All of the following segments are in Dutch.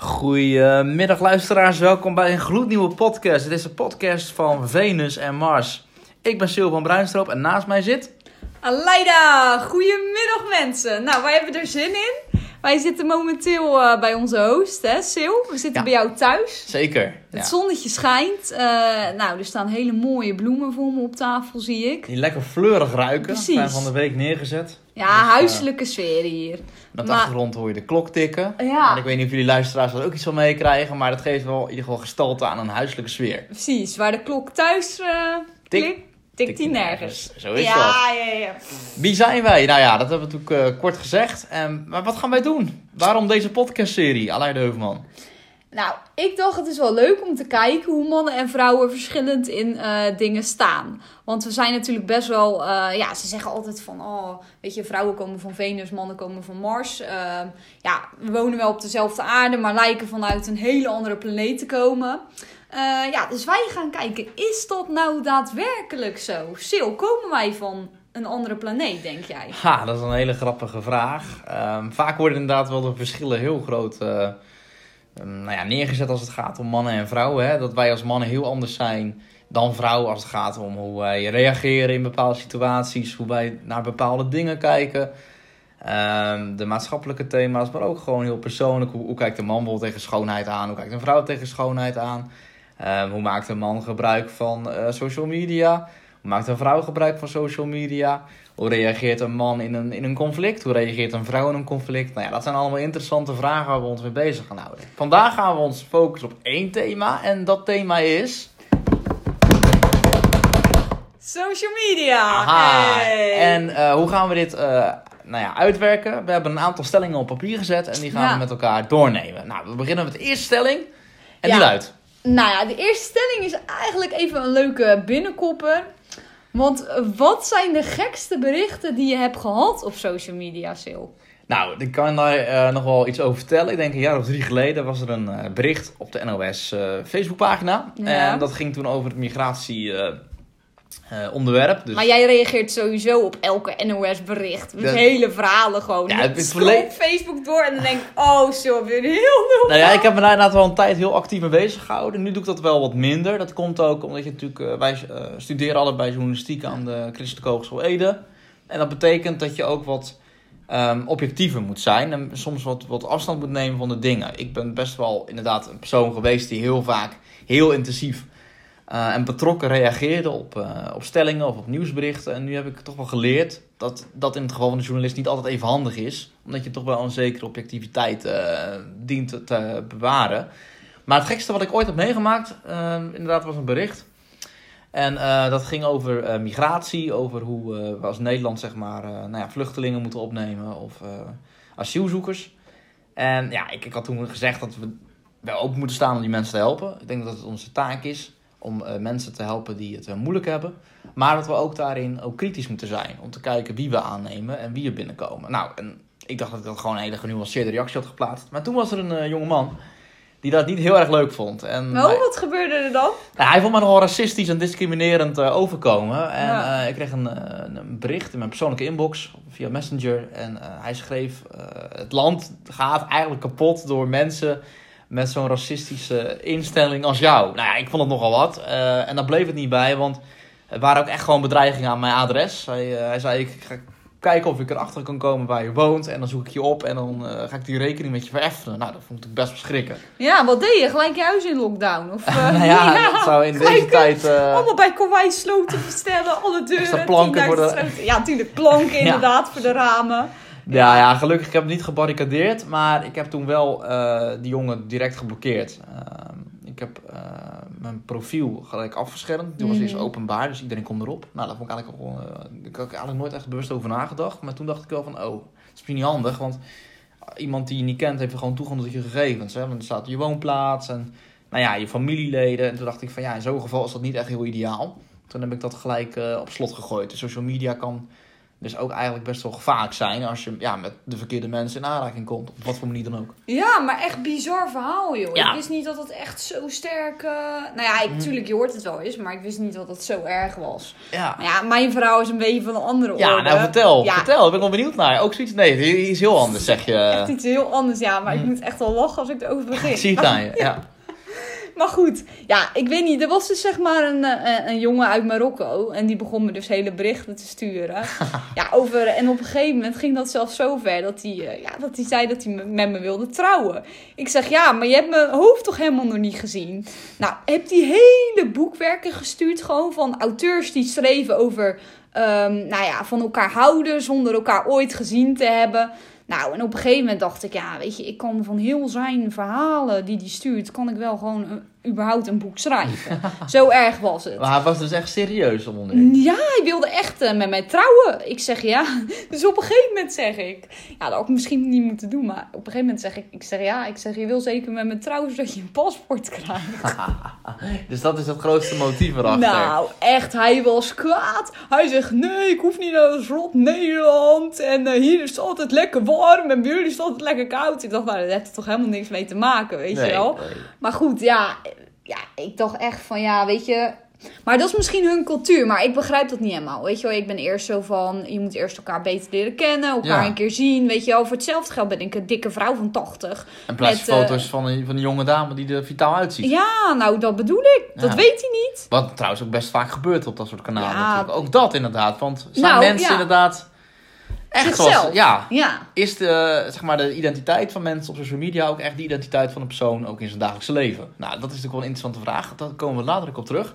Goedemiddag luisteraars, welkom bij een gloednieuwe podcast. Dit is de podcast van Venus en Mars. Ik ben Sil van Bruinstroop en naast mij zit... Aleida, goedemiddag mensen. Nou, wij hebben er zin in. Wij zitten momenteel uh, bij onze host, hè, Sil. We zitten Ja. bij jou thuis. Zeker. Het Ja. zonnetje schijnt. Uh, nou, er staan hele mooie bloemen voor me op tafel, zie ik. Die lekker fleurig ruiken. Precies. Zijn van de week neergezet. Ja, Dus, eh, huiselijke sfeer hier. En op de Maar- achtergrond hoor je de klok tikken. Ja. En ik weet niet of jullie luisteraars er ook iets van meekrijgen, maar dat geeft wel in ieder geval gestalte aan een huiselijke sfeer. Precies, waar de klok thuis uh, Tik- klikt, tikt die nergens. Zo is ja, dat. ja, ja. Wie zijn wij? Nou ja, dat hebben we natuurlijk eh, kort gezegd. En, maar wat gaan wij doen? Waarom deze podcastserie, Aleida Heuvelman? Nou, ik dacht het is wel leuk om te kijken hoe mannen en vrouwen verschillend in eh, dingen staan. Want we zijn natuurlijk best wel, eh, ja, ze zeggen altijd van, oh, weet je, vrouwen komen van Venus, mannen komen van Mars. Eh, ja, we wonen wel op dezelfde aarde, maar lijken vanuit een hele andere planeet te komen. Eh, ja, dus wij gaan kijken, is dat nou daadwerkelijk zo? Sil, komen wij van een andere planeet, denk jij? Ha, dat is een hele grappige vraag. Ehm, vaak worden inderdaad wel de verschillen heel groot ehm, nou ja, neergezet als het gaat om mannen en vrouwen. Hè? Dat wij als mannen heel anders zijn dan vrouwen als het gaat om hoe wij reageren in bepaalde situaties, hoe wij naar bepaalde dingen kijken. Ehm, de maatschappelijke thema's, maar ook gewoon heel persoonlijk. Hoe, hoe kijkt een man bijvoorbeeld tegen schoonheid aan? Hoe kijkt een vrouw tegen schoonheid aan? Ehm, hoe maakt een man gebruik van eh, social media? Maakt een vrouw gebruik van social media? Hoe reageert een man in een, in een conflict? Hoe reageert een vrouw in een conflict? Nou ja, dat zijn allemaal interessante vragen waar we ons mee bezig gaan houden. Vandaag gaan we ons focussen op één thema. En dat thema is... Social media! Aha! Hey. En eh, hoe gaan we dit eh, nou ja, uitwerken? We hebben een aantal stellingen op papier gezet. En die gaan Ja. we met elkaar doornemen. Nou, we beginnen met de eerste stelling. En Ja. die luidt... Nou ja, de eerste stelling is eigenlijk even een leuke binnenkopper. Want wat zijn de gekste berichten die je hebt gehad op social media, Sil? Nou, ik kan daar eh, nog wel iets over vertellen. Ik denk een jaar of drie geleden was er een eh, bericht op de NOS eh, Facebookpagina. Ja. En dat ging toen over het migratie eh, onderwerp. Dus Maar jij reageert sowieso op elke NOS-bericht. Met Dat- hele verhalen gewoon. Ja, het is Facebook door en dan denk ik... Oh, Sil, weer heel nul. Nou ja, ik heb me daar inderdaad wel een tijd heel actief mee bezig gehouden. Nu doe ik dat wel wat minder. Dat komt ook omdat je natuurlijk... eh, wij eh, studeren allebei journalistiek aan de Christelijke Hogeschool Ede. En dat betekent dat je ook wat ehm, objectiever moet zijn. En soms wat, wat afstand moet nemen van de dingen. Ik ben best wel inderdaad een persoon geweest die heel vaak heel intensief... eh, en betrokken reageerde op, eh, op stellingen of op nieuwsberichten. En nu heb ik toch wel geleerd dat dat in het geval van de journalist niet altijd even handig is. Omdat je toch wel een zekere objectiviteit eh, dient te, bewaren. Maar het gekste wat ik ooit heb meegemaakt, eh, inderdaad, was een bericht. En dat ging over migratie, over hoe we als Nederland zeg maar, nou ja, vluchtelingen moeten opnemen of asielzoekers. En ja, ik, ik had toen gezegd dat we wel open moeten staan om die mensen te helpen. Ik denk dat het onze taak is om eh, mensen te helpen die het eh, moeilijk hebben. Maar dat we ook daarin ook kritisch moeten zijn. Om te kijken wie we aannemen en wie er binnenkomen. Nou, en ik dacht dat ik dat gewoon een hele genuanceerde reactie had geplaatst. Maar toen was er een eh, jonge man die dat niet heel erg leuk vond. En Oh, hij- wat gebeurde er dan? nou, hij vond me nogal racistisch en discriminerend overkomen. En Ja. ik kreeg een, een bericht in mijn persoonlijke inbox via Messenger. En hij schreef: Het land gaat eigenlijk kapot door mensen met zo'n racistische instelling als jou. Nou ja, ik vond het nogal wat. Eh, en daar bleef het niet bij, want er waren ook echt gewoon bedreigingen aan mijn adres. Hij, eh, hij zei: Ik ga kijken of ik erachter kan komen waar je woont. En dan zoek ik je op en dan eh, ga ik die rekening met je vereffenen. Nou, dat vond ik best verschrikkelijk. Ja, wat deed je? Gelijk je huis in lockdown? Of, nou ja, dat zou in deze gelijk, tijd... Allemaal bij Kauai sloten bestellen, alle deuren. Planken 10.000 voor de-. Ja, natuurlijk planken inderdaad voor de ramen. Ja, ja, gelukkig ik heb het niet gebarricadeerd, maar ik heb toen wel eh, die jongen direct geblokkeerd. Ehm, ik heb eh, mijn profiel gelijk afgeschermd. Die was Mhm. eerst openbaar, dus iedereen kon erop. Nou, daar vond ik eigenlijk wel, eh, ik had eigenlijk nooit echt bewust over nagedacht. Maar toen dacht ik wel van, oh, dat is misschien niet handig, want iemand die je niet kent heeft gewoon toegang tot je gegevens. Hè? Want er staat je woonplaats en nou ja, je familieleden. En toen dacht ik van, ja, in zo'n geval is dat niet echt heel ideaal. Toen heb ik dat gelijk op slot gegooid. De social media kan Dus ook eigenlijk best wel gevaarlijk zijn als je ja, met de verkeerde mensen in aanraking komt. Op wat voor manier dan ook. Ja, maar echt bizar verhaal, joh. Ja. Ik wist niet dat het echt zo sterk... eh, Nou ja, ik, Mhm. tuurlijk, je hoort het wel eens, maar ik wist niet dat het zo erg was. Ja, Maar ja, mijn verhaal is een beetje van een andere ja orde. nou vertel. Ja. Vertel, ik ben wel benieuwd naar. Ook zoiets, nee, die is heel anders zeg je. Echt iets heel anders, ja. Maar ik Mhm. moet echt wel lachen als ik erover begin. Zie het aan je. Ja. Maar goed, ja, ik weet niet. Er was dus zeg maar een, eh, een jongen uit Marokko. En die begon me dus hele berichten te sturen. ja, over, en op een gegeven moment ging dat zelfs zo ver dat hij, eh, ja, dat hij zei dat hij me- met me wilde trouwen. Ik zeg, ja, maar je hebt mijn hoofd toch helemaal nog niet gezien? Nou, heb die hele boekwerken gestuurd gewoon van auteurs die schreven over... ehm, nou ja, van elkaar houden zonder elkaar ooit gezien te hebben. Nou, en op een gegeven moment dacht ik, ja, weet je, ik kan van heel zijn verhalen die hij stuurt, kan ik wel gewoon een- überhaupt een boek schrijven. Zo erg was het. Maar hij was dus echt serieus om onderin. Ja, hij wilde echt eh, met mij trouwen. Ik zeg ja. Dus op een gegeven moment zeg ik. Ja, dat had ik misschien niet moeten doen. Maar op een gegeven moment zeg ik. Ik zeg ja. Ik zeg je wil zeker met me trouwen zodat je een paspoort krijgt. Dus dat is het grootste motief erachter. Nou, echt. Hij was kwaad. Hij zegt nee, ik hoef niet naar het rot Nederland. En eh, hier is het altijd lekker warm. En bij jullie is het altijd lekker koud. Ik dacht nou, dat heeft er toch helemaal niks mee te maken, weet Nee, je wel. nee. Maar goed, ja, ja, ik dacht echt van ja, weet je. Maar dat is misschien hun cultuur, maar ik begrijp dat niet helemaal. Weet je wel, ik ben eerst zo van, je moet eerst elkaar beter leren kennen, elkaar Ja. een keer zien. Weet je wel, voor hetzelfde geld ben ik een dikke vrouw van 80. In plaats Met, eh, foto's van, een, van een jonge dame die er vitaal uitziet. Ja, nou dat bedoel ik. Dat weet hij niet. Wat trouwens ook best vaak gebeurt op dat soort kanalen. Ja. natuurlijk. Ook dat inderdaad. Want zijn Nou, mensen inderdaad echt Zichzelf. zoals... Ja, Ja, is de, zeg maar, de identiteit van mensen op social media ook echt de identiteit van een persoon ook in zijn dagelijkse leven? Nou, dat is natuurlijk wel een interessante vraag. Daar komen we later ook op terug.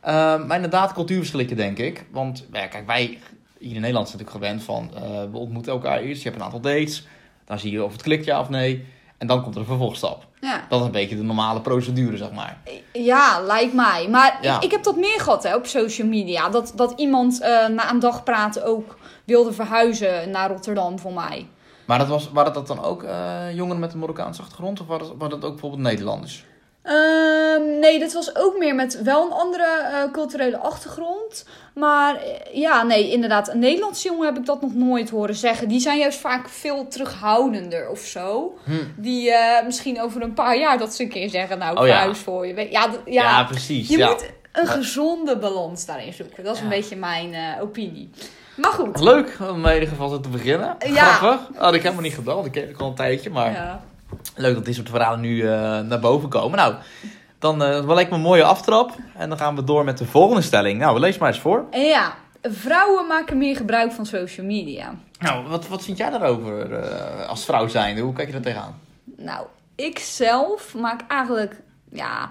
Ehm, maar inderdaad, cultuurverschilletje denk ik. Want ja, kijk, wij hier in Nederland zijn natuurlijk gewend van... eh, we ontmoeten elkaar eerst, je hebt een aantal dates. Dan zie je of het klikt ja of nee. En dan komt er een vervolgstap. ja. Dat is een beetje de normale procedure, zeg maar. Ja, lijkt mij. Maar Ja. ik, ik heb dat meer gehad hè, op social media. Dat, dat iemand eh, na een dag praten ook wilde verhuizen naar Rotterdam voor mij. Maar dat was, waren dat dan ook eh, jongeren met een Marokkaanse achtergrond? Of waren dat, waren dat ook bijvoorbeeld Nederlanders? Ehm, nee, dat was ook meer met wel een andere eh, culturele achtergrond. Maar eh, ja, nee, inderdaad. Een Nederlandse jongen heb ik dat nog nooit horen zeggen. Die zijn juist vaak veel terughoudender of zo. Hm. Die misschien over een paar jaar dat ze een keer zeggen, nou, Oh ja. voor je. Ja, ja, Ja, precies. je ja. moet een gezonde balans daarin zoeken. Dat is een beetje mijn opinie. Maar goed. Leuk om in ieder geval zo te beginnen. Ja. Grappig. Had ik helemaal niet gedaan. Die ken ik al een tijdje. Maar Ja. leuk dat dit soort verhalen nu eh, naar boven komen. Nou, dan eh wel lijkt me een mooie aftrap. En dan gaan we door met de volgende stelling. Nou, lees maar eens voor. Ja, vrouwen maken meer gebruik van social media. Nou, wat, wat vind jij daarover eh, als vrouw zijnde? Hoe kijk je daar tegenaan? Nou, ik zelf maak eigenlijk, ja,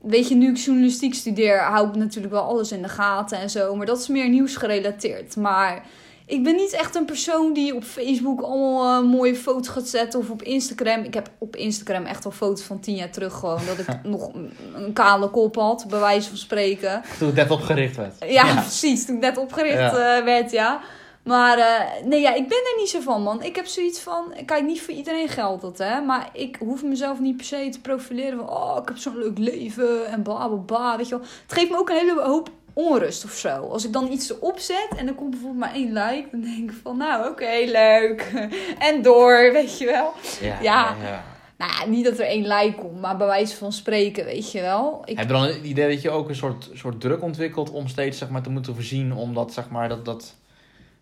weet je, nu ik journalistiek studeer, hou ik natuurlijk wel alles in de gaten en zo, maar dat is meer nieuwsgerelateerd. Maar ik ben niet echt een persoon die op Facebook allemaal eh, mooie foto's gaat zetten of op Instagram. Ik heb op Instagram echt al foto's van tien jaar terug gewoon, dat ik nog een, een kale kop had, bij wijze van spreken. Toen het net opgericht werd. Ja, precies. Toen ik net opgericht Ja. eh, werd, ja. Maar eh, nee, ja, ik ben er niet zo van, man. Ik heb zoiets van... Kijk, niet voor iedereen geldt dat, hè. Maar ik hoef mezelf niet per se te profileren van... Oh, ik heb zo'n leuk leven en bla, bla, bla. Weet je wel. Het geeft me ook een hele hoop onrust of zo. Als ik dan iets erop zet en er komt bijvoorbeeld maar één like... Dan denk ik van, nou, oké, leuk. en door, weet je wel. Ja. Ja. ja. Nou niet dat er één like komt, maar bij wijze van spreken, weet je wel. Ik, Heb je dan het idee dat je ook een soort, soort druk ontwikkelt om steeds zeg maar, te moeten voorzien, omdat zeg maar, dat, dat,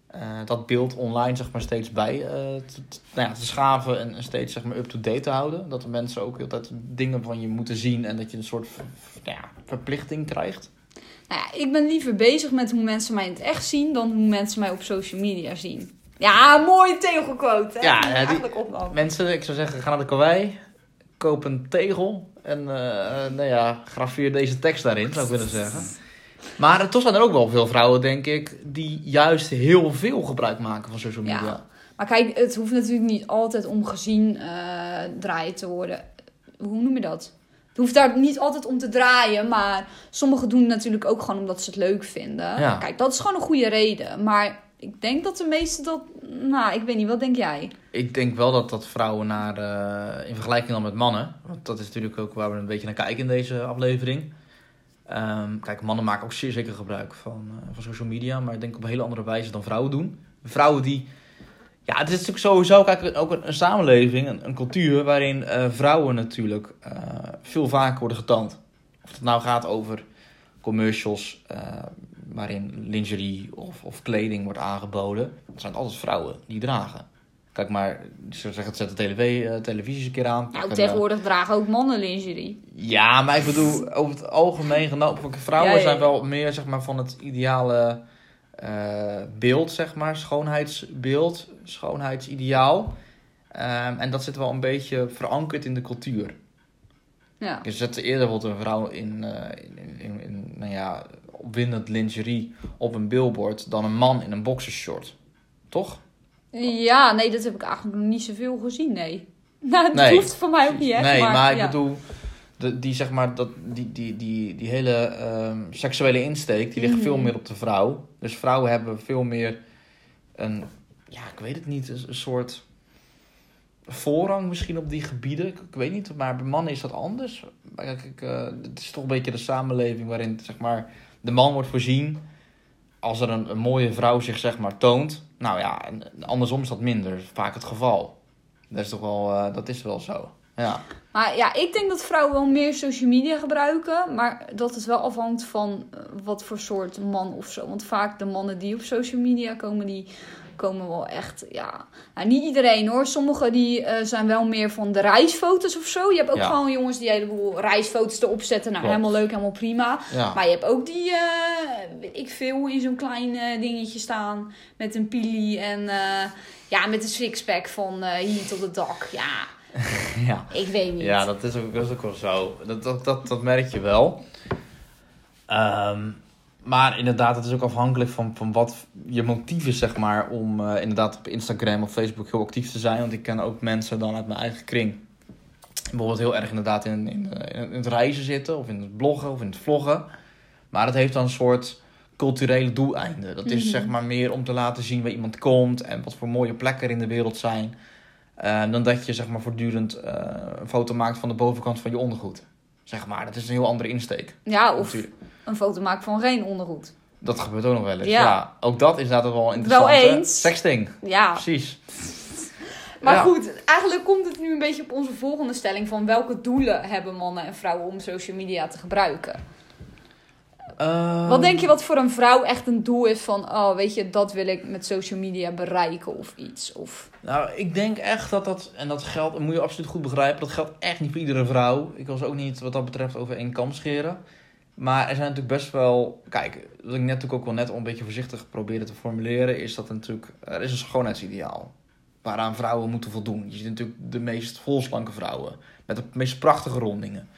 eh, dat beeld online zeg maar, steeds bij eh, te, nou ja, te schaven en steeds zeg maar, up-to-date te houden? Dat de mensen ook altijd dingen van je moeten zien en dat je een soort v- ja, verplichting krijgt? Nou ja, ik ben liever bezig met hoe mensen mij in het echt zien dan hoe mensen mij op social media zien. Ja, mooie tegelquote. Hè? Ja, Die eigenlijk. Mensen, ik zou zeggen, ga naar de karwei, koop een tegel en eh, nou ja, grafeer deze tekst daarin, zou ik willen zeggen. Maar toch zijn er ook wel veel vrouwen, denk ik, die juist heel veel gebruik maken van social Ja. media. Maar kijk, het hoeft natuurlijk niet altijd om gezien eh draaien te worden. Hoe noem je dat? Het hoeft daar niet altijd om te draaien, maar sommigen doen het natuurlijk ook gewoon omdat ze het leuk vinden. Ja. Kijk, dat is gewoon een goede reden. Maar ik denk dat de meesten dat... Nou, ik weet niet, wat denk jij? Ik denk wel dat dat vrouwen naar, eh, in vergelijking dan met mannen, want dat is natuurlijk ook waar we een beetje naar kijken in deze aflevering, Ehm, kijk, mannen maken ook zeer zeker gebruik van, eh, van social media, maar ik denk op een hele andere wijze dan vrouwen doen. Vrouwen die. Ja, het is natuurlijk sowieso kijk, ook een, samenleving, een, cultuur waarin eh, vrouwen natuurlijk eh, veel vaker worden getoond. Of het nou gaat over commercials waarin lingerie of, of kleding wordt aangeboden. Dat zijn altijd vrouwen die dragen. Kijk maar, ze zeggen het zet de televisie, eh, televisie eens een keer aan. Nou, een, tegenwoordig dragen ook mannen lingerie. ja, maar ik bedoel, over het algemeen genomen, vrouwen Ja, ja, zijn wel meer zeg maar, van het ideale eh, beeld, zeg maar, schoonheidsbeeld, schoonheidsideaal. Ehm, en dat zit wel een beetje verankerd in de cultuur. Ja. Je zette eerder een vrouw in, eh, in, in, in, nou ja, opwindend lingerie op een billboard dan een man in een boxershort. Toch? Ja, nee, dat heb ik eigenlijk nog niet zoveel gezien, nee. Nou, dat Nee. hoeft voor mij ook niet echt. nee, maar, ik ja. bedoel, de, die, zeg maar, dat, die, die, die, die hele ehm, seksuele insteek, die ligt veel meer op de vrouw. Dus vrouwen hebben veel meer een, ja, ik weet het niet, een, een soort voorrang misschien op die gebieden. Ik, ik weet niet, maar bij mannen is dat anders. Kijk, ik, eh, het is toch een beetje de samenleving waarin, zeg maar, de man wordt voorzien als er een, een mooie vrouw zich, zeg maar, toont. Nou ja, en andersom is dat minder, vaak het geval. Dat is toch wel, eh, dat is wel zo. Ja. Maar ja, ik denk dat vrouwen wel meer social media gebruiken. Maar dat het wel afhangt van eh, wat voor soort man of zo. Want vaak de mannen die op social media komen, die komen wel echt, ja... Nou, niet iedereen hoor. Sommigen die eh, zijn wel meer van de reisfoto's of zo. Je hebt ook Ja. gewoon jongens die een heleboel reisfoto's erop zetten. Nou, Klopt. helemaal leuk, helemaal prima. Ja. Maar je hebt ook die, eh, weet ik veel, in zo'n klein eh, dingetje staan. Met een pili en ja, met een sixpack van hier tot het dak. Ja, ja. ik weet niet. Ja, dat is ook, dat is ook wel zo. Dat, dat, dat, dat merk je wel. Ehm, maar inderdaad, het is ook afhankelijk van, van wat je motief is, zeg maar, om eh, inderdaad op Instagram of Facebook heel actief te zijn. Want ik ken ook mensen dan uit mijn eigen kring. Bijvoorbeeld heel erg inderdaad in, in, in het reizen zitten, of in het bloggen, of in het vloggen. Maar het heeft dan een soort culturele doeleinde. Dat is Mhm. zeg maar meer om te laten zien waar iemand komt en wat voor mooie plekken er in de wereld zijn. Eh, dan dat je zeg maar voortdurend eh, een foto maakt van de bovenkant van je ondergoed. Zeg maar, dat is een heel andere insteek. Ja, of Natuurlijk. Een foto maken van geen ondergoed. Dat gebeurt ook nog wel eens. Ja. Ja. ook dat is inderdaad wel interessant. Wel eens. Sexting, Ja, precies. maar Ja. goed, eigenlijk komt het nu een beetje op onze volgende stelling van welke doelen hebben mannen en vrouwen om social media te gebruiken. Ehm, Wat denk je wat voor een vrouw echt een doel is van, oh weet je, dat wil ik met social media bereiken of iets? Of... Nou, ik denk echt dat dat, en dat geldt, dat moet je absoluut goed begrijpen, dat geldt echt niet voor iedere vrouw. Ik wil ze ook niet wat dat betreft over één kam scheren. Maar er zijn natuurlijk best wel, kijk, wat ik net ook wel net een beetje voorzichtig probeerde te formuleren, is dat er natuurlijk, er is een schoonheidsideaal. Waaraan vrouwen moeten voldoen. Je ziet natuurlijk de meest volslanke vrouwen. Met de meest prachtige rondingen.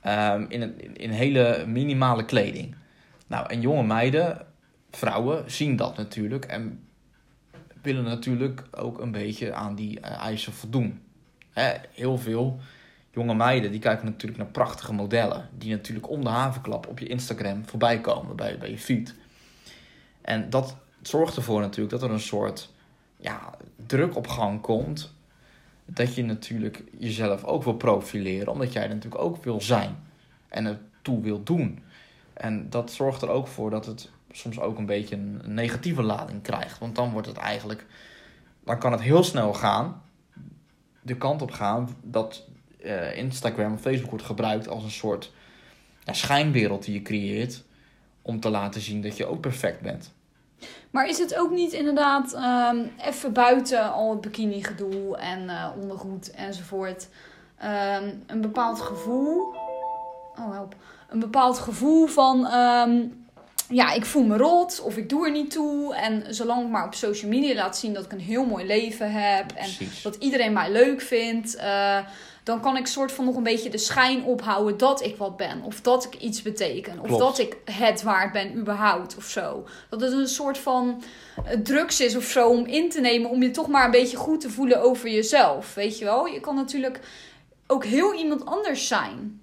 Ehm, in, een, in, hele minimale kleding. Nou, en jonge meiden, vrouwen, zien dat natuurlijk. En willen natuurlijk ook een beetje aan die eh, eisen voldoen. Heel veel jonge meiden die kijken natuurlijk naar prachtige modellen. Die natuurlijk om de havenklap op je Instagram voorbij komen bij, bij je feed. En dat zorgt ervoor natuurlijk dat er een soort ja, druk op gang komt. Dat je natuurlijk jezelf ook wil profileren. Omdat jij natuurlijk ook wil zijn. En het toe wil doen. En dat zorgt er ook voor dat het soms ook een beetje een negatieve lading krijgt. Want dan wordt het eigenlijk. Dan kan het heel snel gaan. De kant op gaan dat eh, Instagram of Facebook wordt gebruikt als een soort ja, schijnwereld die je creëert. Om te laten zien dat je ook perfect bent. Maar is het ook niet inderdaad ehm, even buiten al het bikini gedoe en eh, ondergoed enzovoort. ehm, een bepaald gevoel. Oh help. Een bepaald gevoel van. ehm, ja, ik voel me rot of ik doe er niet toe. En zolang ik maar op social media laat zien dat ik een heel mooi leven heb. En Precies. dat iedereen mij leuk vindt. eh, dan kan ik soort van nog een beetje de schijn ophouden dat ik wat ben. Of dat ik iets beteken. Of Klopt. dat ik het waard ben überhaupt of zo. Dat het een soort van eh, drugs is of zo om in te nemen. Om je toch maar een beetje goed te voelen over jezelf. Weet je wel? Je kan natuurlijk ook heel iemand anders zijn.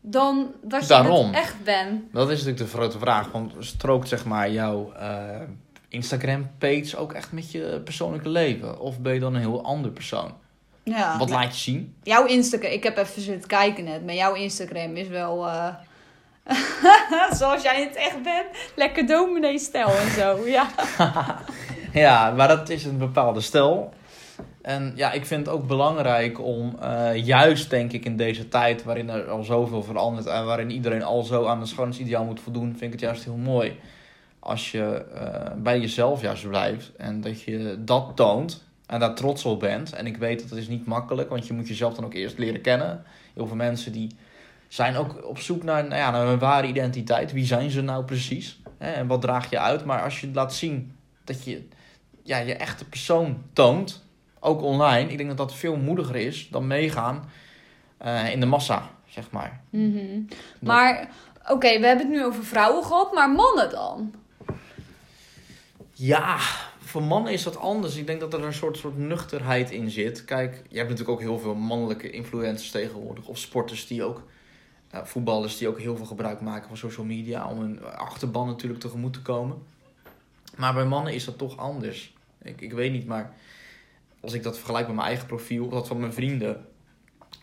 Dan dat je Daarom. het echt bent. Dat is natuurlijk de grote vraag. Want strookt zeg maar jouw eh, Instagram-page ook echt met je persoonlijke leven? Of ben je dan een heel ander persoon? Ja. Wat laat je zien? Jouw Instagram, ik heb even zitten kijken net. Maar jouw Instagram is wel... eh, Zoals jij het echt bent. Lekker dominee-stijl en zo, ja. Ja, maar dat is een bepaalde stijl. En ja, ik vind het ook belangrijk om, eh, juist denk ik in deze tijd waarin er al zoveel verandert en waarin iedereen al zo aan een schoonheidsideaal moet voldoen, vind ik het juist heel mooi. Als je eh, bij jezelf juist blijft en dat je dat toont en daar trots op bent. En ik weet dat het is niet makkelijk, want je moet jezelf dan ook eerst leren kennen. Heel veel mensen die zijn ook op zoek naar, nou ja, naar hun ware identiteit. Wie zijn ze nou precies? En wat draag je uit? Maar als je laat zien dat je ja, je echte persoon toont, ook online, ik denk dat dat veel moediger is dan meegaan eh, in de massa, zeg maar. Mhm. Maar, oké, we hebben het nu over vrouwen gehad, maar mannen dan? Ja, voor mannen is dat anders. Ik denk dat er een soort, soort nuchterheid in zit. Kijk, je hebt natuurlijk ook heel veel mannelijke influencers tegenwoordig. Of sporters die ook, eh, voetballers die ook heel veel gebruik maken van social media. Om hun achterban natuurlijk tegemoet te komen. Maar bij mannen is dat toch anders. Ik, ik weet niet, maar als ik dat vergelijk met mijn eigen profiel, of dat van mijn vrienden.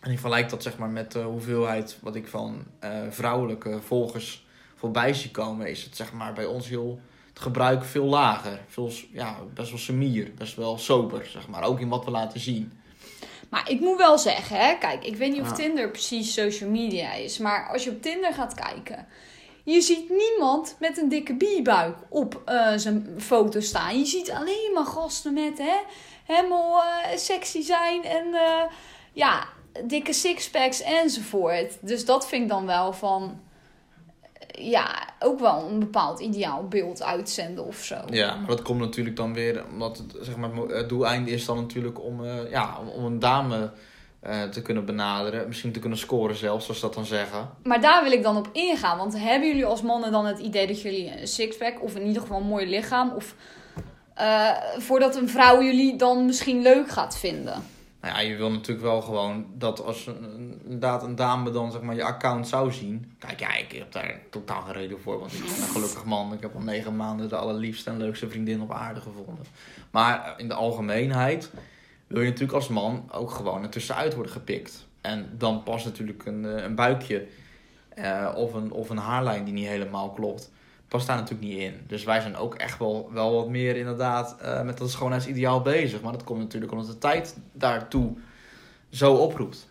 En ik vergelijk dat zeg maar met de hoeveelheid wat ik van eh, vrouwelijke volgers voorbij zie komen, is het zeg maar bij ons heel gebruik veel lager. Veel, ja, best wel semier, best wel sober, zeg maar. Ook in wat we laten zien. Maar ik moet wel zeggen, hè, kijk, ik weet niet of Ja. Tinder precies social media is, maar als je op Tinder gaat kijken, je ziet niemand met een dikke bierbuik op eh, zijn foto staan. Je ziet alleen maar gasten met, hè, helemaal eh, sexy zijn en eh, ja, dikke sixpacks enzovoort. Dus dat vind ik dan wel van, ja, ook wel een bepaald ideaal beeld uitzenden of zo. Ja, maar dat komt natuurlijk dan weer, omdat het, zeg maar, het doeleinde is dan natuurlijk om, eh, ja, om, een dame eh, te kunnen benaderen. Misschien te kunnen scoren zelfs, zoals ze dat dan zeggen. Maar daar wil ik dan op ingaan. Want hebben jullie als mannen dan het idee dat jullie een sixpack of in ieder geval een mooi lichaam of eh, voordat een vrouw jullie dan misschien leuk gaat vinden? Nou ja, je wil natuurlijk wel gewoon dat als inderdaad een dame dan zeg maar je account zou zien. Kijk, ja, ik heb daar totaal geen reden voor, want ik ben een gelukkig man. Ik heb al negen maanden de allerliefste en leukste vriendin op aarde gevonden. Maar in de algemeenheid wil je natuurlijk als man ook gewoon ertussenuit worden gepikt. En dan past natuurlijk een, eh, een buikje eh, of, een, of een haarlijn die niet helemaal klopt. Past daar natuurlijk niet in. Dus wij zijn ook echt wel, wel wat meer inderdaad eh, met dat schoonheidsideaal bezig. Maar dat komt natuurlijk omdat de tijd daartoe zo oproept.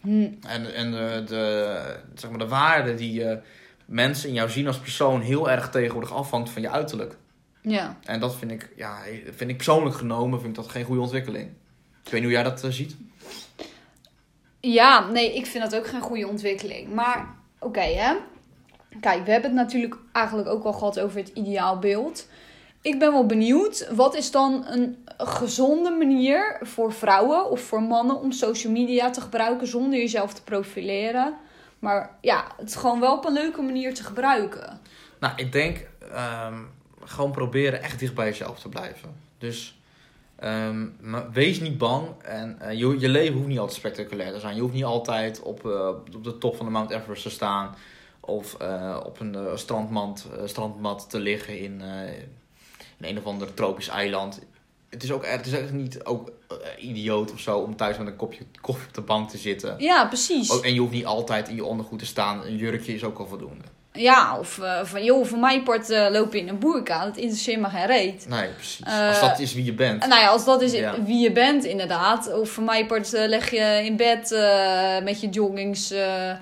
Hm. En, en de, de, zeg maar de waarde die eh, mensen in jou zien als persoon heel erg tegenwoordig afhangt van je uiterlijk. Ja. En dat vind ik, ja, vind ik persoonlijk genomen vind ik dat geen goede ontwikkeling. Ik weet niet hoe jij dat eh, ziet. Ja, nee, ik vind dat ook geen goede ontwikkeling. Maar oké, hè. Kijk, we hebben het natuurlijk eigenlijk ook al gehad over het ideaalbeeld. Ik ben wel benieuwd, wat is dan een gezonde manier voor vrouwen of voor mannen om social media te gebruiken zonder jezelf te profileren? Maar ja, het gewoon wel op een leuke manier te gebruiken. Nou, ik denk ehm, gewoon proberen echt dicht bij jezelf te blijven. Dus ehm, wees niet bang. En eh, je, je leven hoeft niet altijd spectaculair te zijn. Je hoeft niet altijd op, eh, op de top van de Mount Everest te staan. Of eh, op een eh, strandmat, eh, strandmat te liggen in, in een of ander tropisch eiland. Het is ook, het is echt niet ook idioot of zo om thuis met een kopje koffie op de bank te zitten. Ja, precies. Ook, en je hoeft niet altijd in je ondergoed te staan. Een jurkje is ook al voldoende. Ja, of eh, van joh, voor mijn part loop je in een boerka. Dat interesseert me geen reet. Nee, precies. Eh, Als dat is wie je bent. Nou ja, als dat is Ja. wie je bent, inderdaad. Of voor mij part leg je in bed met je joggings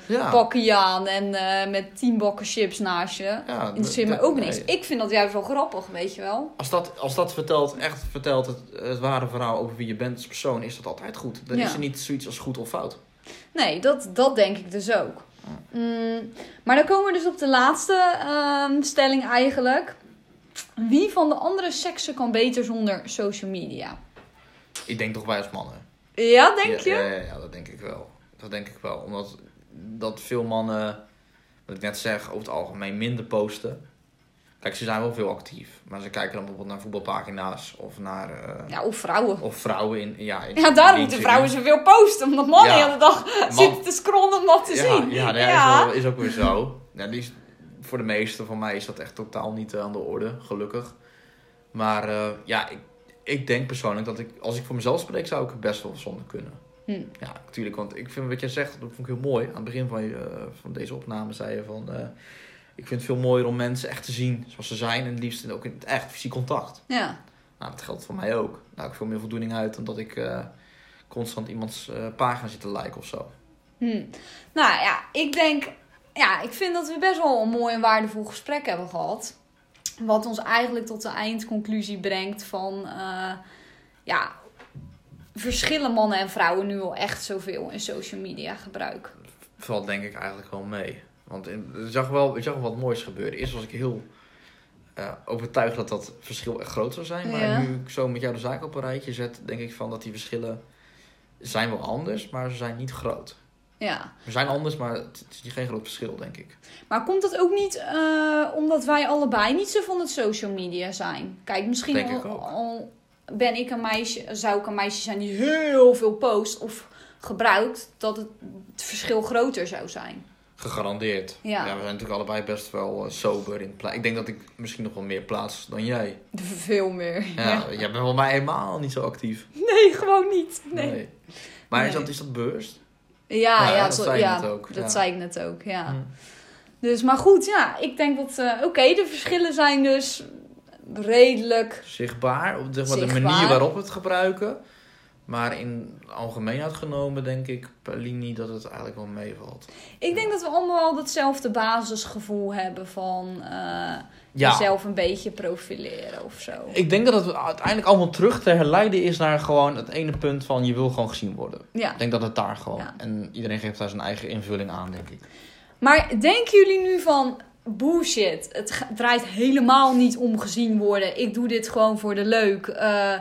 Ja. pakje aan en met tien bakken chips naast je. Ja, Interesseert me ook nee. niks. Ik vind dat juist wel grappig, weet je wel. Als dat, als dat vertelt, echt vertelt het, het ware verhaal over wie je bent als persoon, is dat altijd goed. Dan Ja. is er niet zoiets als goed of fout. Nee, dat, dat denk ik dus ook. Mm, maar dan komen we dus op de laatste ehm, stelling eigenlijk. Wie van de andere seksen kan beter zonder social media? Ik denk toch wij als mannen. Ja, denk je? Ja, ja, ja, dat denk ik wel. Dat denk ik wel. Omdat dat veel mannen, wat ik net zeg, over het algemeen minder posten. Kijk, ze zijn wel veel actief. Maar ze kijken dan bijvoorbeeld naar voetbalpagina's of naar... eh, Ja, of vrouwen. Of vrouwen in... Ja, in Ja, daarom moeten vrouwen zoveel posten. Omdat mannen Ja. de hele dag Man- zitten te scrollen om dat te ja, zien. Ja, nee, Is, wel, is ook weer zo. Ja, die is, voor de meesten van mij is dat echt totaal niet eh, aan de orde, gelukkig. Maar eh, ja, ik, ik denk persoonlijk dat ik, als ik voor mezelf spreek, zou ik het best wel zonder kunnen. Hm. Ja, natuurlijk. Want ik vind wat jij zegt, dat vond ik heel mooi. Aan het begin van, van deze opname zei je van... ik vind het veel mooier om mensen echt te zien zoals ze zijn. En het liefst ook in het echt fysiek contact. Ja. Nou, dat geldt voor mij ook. Daar heb ik veel meer voldoening uit dan dat ik eh, constant iemands eh, pagina zit te liken of zo. Hm. Nou ja, ik denk... Ja, ik vind dat we best wel een mooi en waardevol gesprek hebben gehad. Wat ons eigenlijk tot de eindconclusie brengt van... eh, ja, verschillen mannen en vrouwen nu al echt zoveel in social media gebruik? Valt denk ik eigenlijk wel mee. Want in, er zag wel, er zag wel wat moois gebeuren. Eerst was ik heel eh, overtuigd dat dat verschil echt groot zou zijn. Maar Ja. nu ik zo met jou de zaak op een rijtje zet, denk ik van dat die verschillen zijn wel anders, maar ze zijn niet groot. Ja. Ze zijn anders, maar het is geen groot verschil, denk ik. Maar komt dat ook niet eh, omdat wij allebei niet zo van het social media zijn? Kijk, misschien ik al, ben ik een meisje, zou ik een meisje zijn die heel veel post of gebruikt, dat het verschil groter zou zijn. Gegarandeerd. Ja. we zijn natuurlijk allebei best wel eh, sober in plaats. Ik denk dat ik misschien nog wel meer plaats dan jij. Veel meer. Ja, Ja. jij bent wel mij helemaal niet zo actief. Nee, gewoon niet. Nee. Maar Is, dat, is dat bewust? Ja, Ja, ja, dat zo- zei ja, net ook, Dat zei ik net ook, ja. Hm. Dus, maar goed, ja, ik denk dat, eh, oké, de verschillen zijn dus redelijk. zichtbaar, op zeg maar, de Zichtbaar. manier waarop we het gebruiken. Maar in algemeenheid genomen denk ik linie dat het eigenlijk wel meevalt. Ik denk dat we allemaal wel datzelfde basisgevoel hebben van eh, Ja, jezelf een beetje profileren of zo. ik denk dat het uiteindelijk allemaal terug te herleiden is naar gewoon het ene punt van je wil gewoon gezien worden. Ja. Ik denk dat het daar gewoon. Ja. En iedereen geeft daar zijn eigen invulling aan, denk ik. Maar denken jullie nu van bullshit? Het draait helemaal niet om gezien worden. Ik doe dit gewoon voor de leuk. Eh,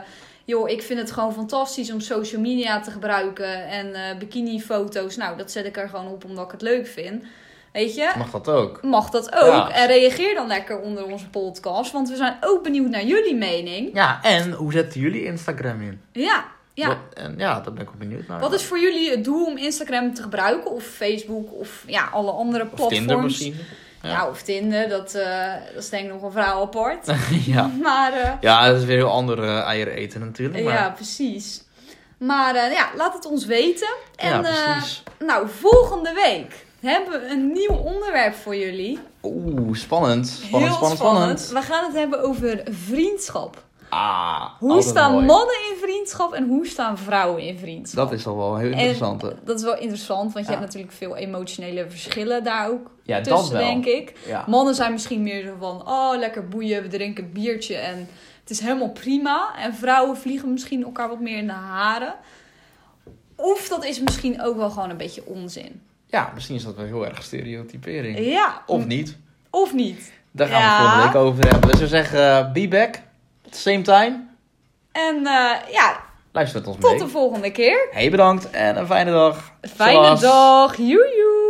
joh, ik vind het gewoon fantastisch om social media te gebruiken. En eh bikini-foto's, nou, dat zet ik er gewoon op omdat ik het leuk vind. Weet je? Mag dat ook? Mag dat ook. Ja. En reageer dan lekker onder onze podcast. Want we zijn ook benieuwd naar jullie mening. Ja, en hoe zetten jullie Instagram in? Ja, ja. Wat, en ja, daar ben ik wel benieuwd naar. Wat is voor jullie het doel om Instagram te gebruiken? Of Facebook of ja, alle andere Of platforms? Tinder misschien? Ja. Ja. of Tinder. Dat, eh, dat is denk ik nog een vrouw apart. ja. Maar eh, ja, dat is weer heel andere eh, eieren eten natuurlijk. Maar... ja, precies. Maar eh, ja, laat het ons weten. En ja, nou, volgende week hebben we een nieuw onderwerp voor jullie. Oeh, spannend. Spannend, Heel spannend, spannend. We gaan het hebben over vriendschap. Ah, Hoe staan mooi. mannen in vriendschap en hoe staan vrouwen in vriendschap? Dat is al wel heel interessant. En dat is wel interessant, want je Ja. hebt natuurlijk veel emotionele verschillen daar ook Ja, dat tussen, denk ik. Ja. Mannen zijn misschien meer zo van, oh, lekker boeien, we drinken een biertje en het is helemaal prima. En vrouwen vliegen misschien elkaar wat meer in de haren. Of dat is misschien ook wel gewoon een beetje onzin. ja, misschien is dat wel heel erg stereotypering. Ja, Of niet. Of niet. Daar gaan we het volgende week over hebben. Dus we zeggen, eh, be back. Same time. En eh, ja, Luister met ons tot mee. de volgende keer. Hey, bedankt en een fijne dag. Fijne Zoals- dag. Joejoe.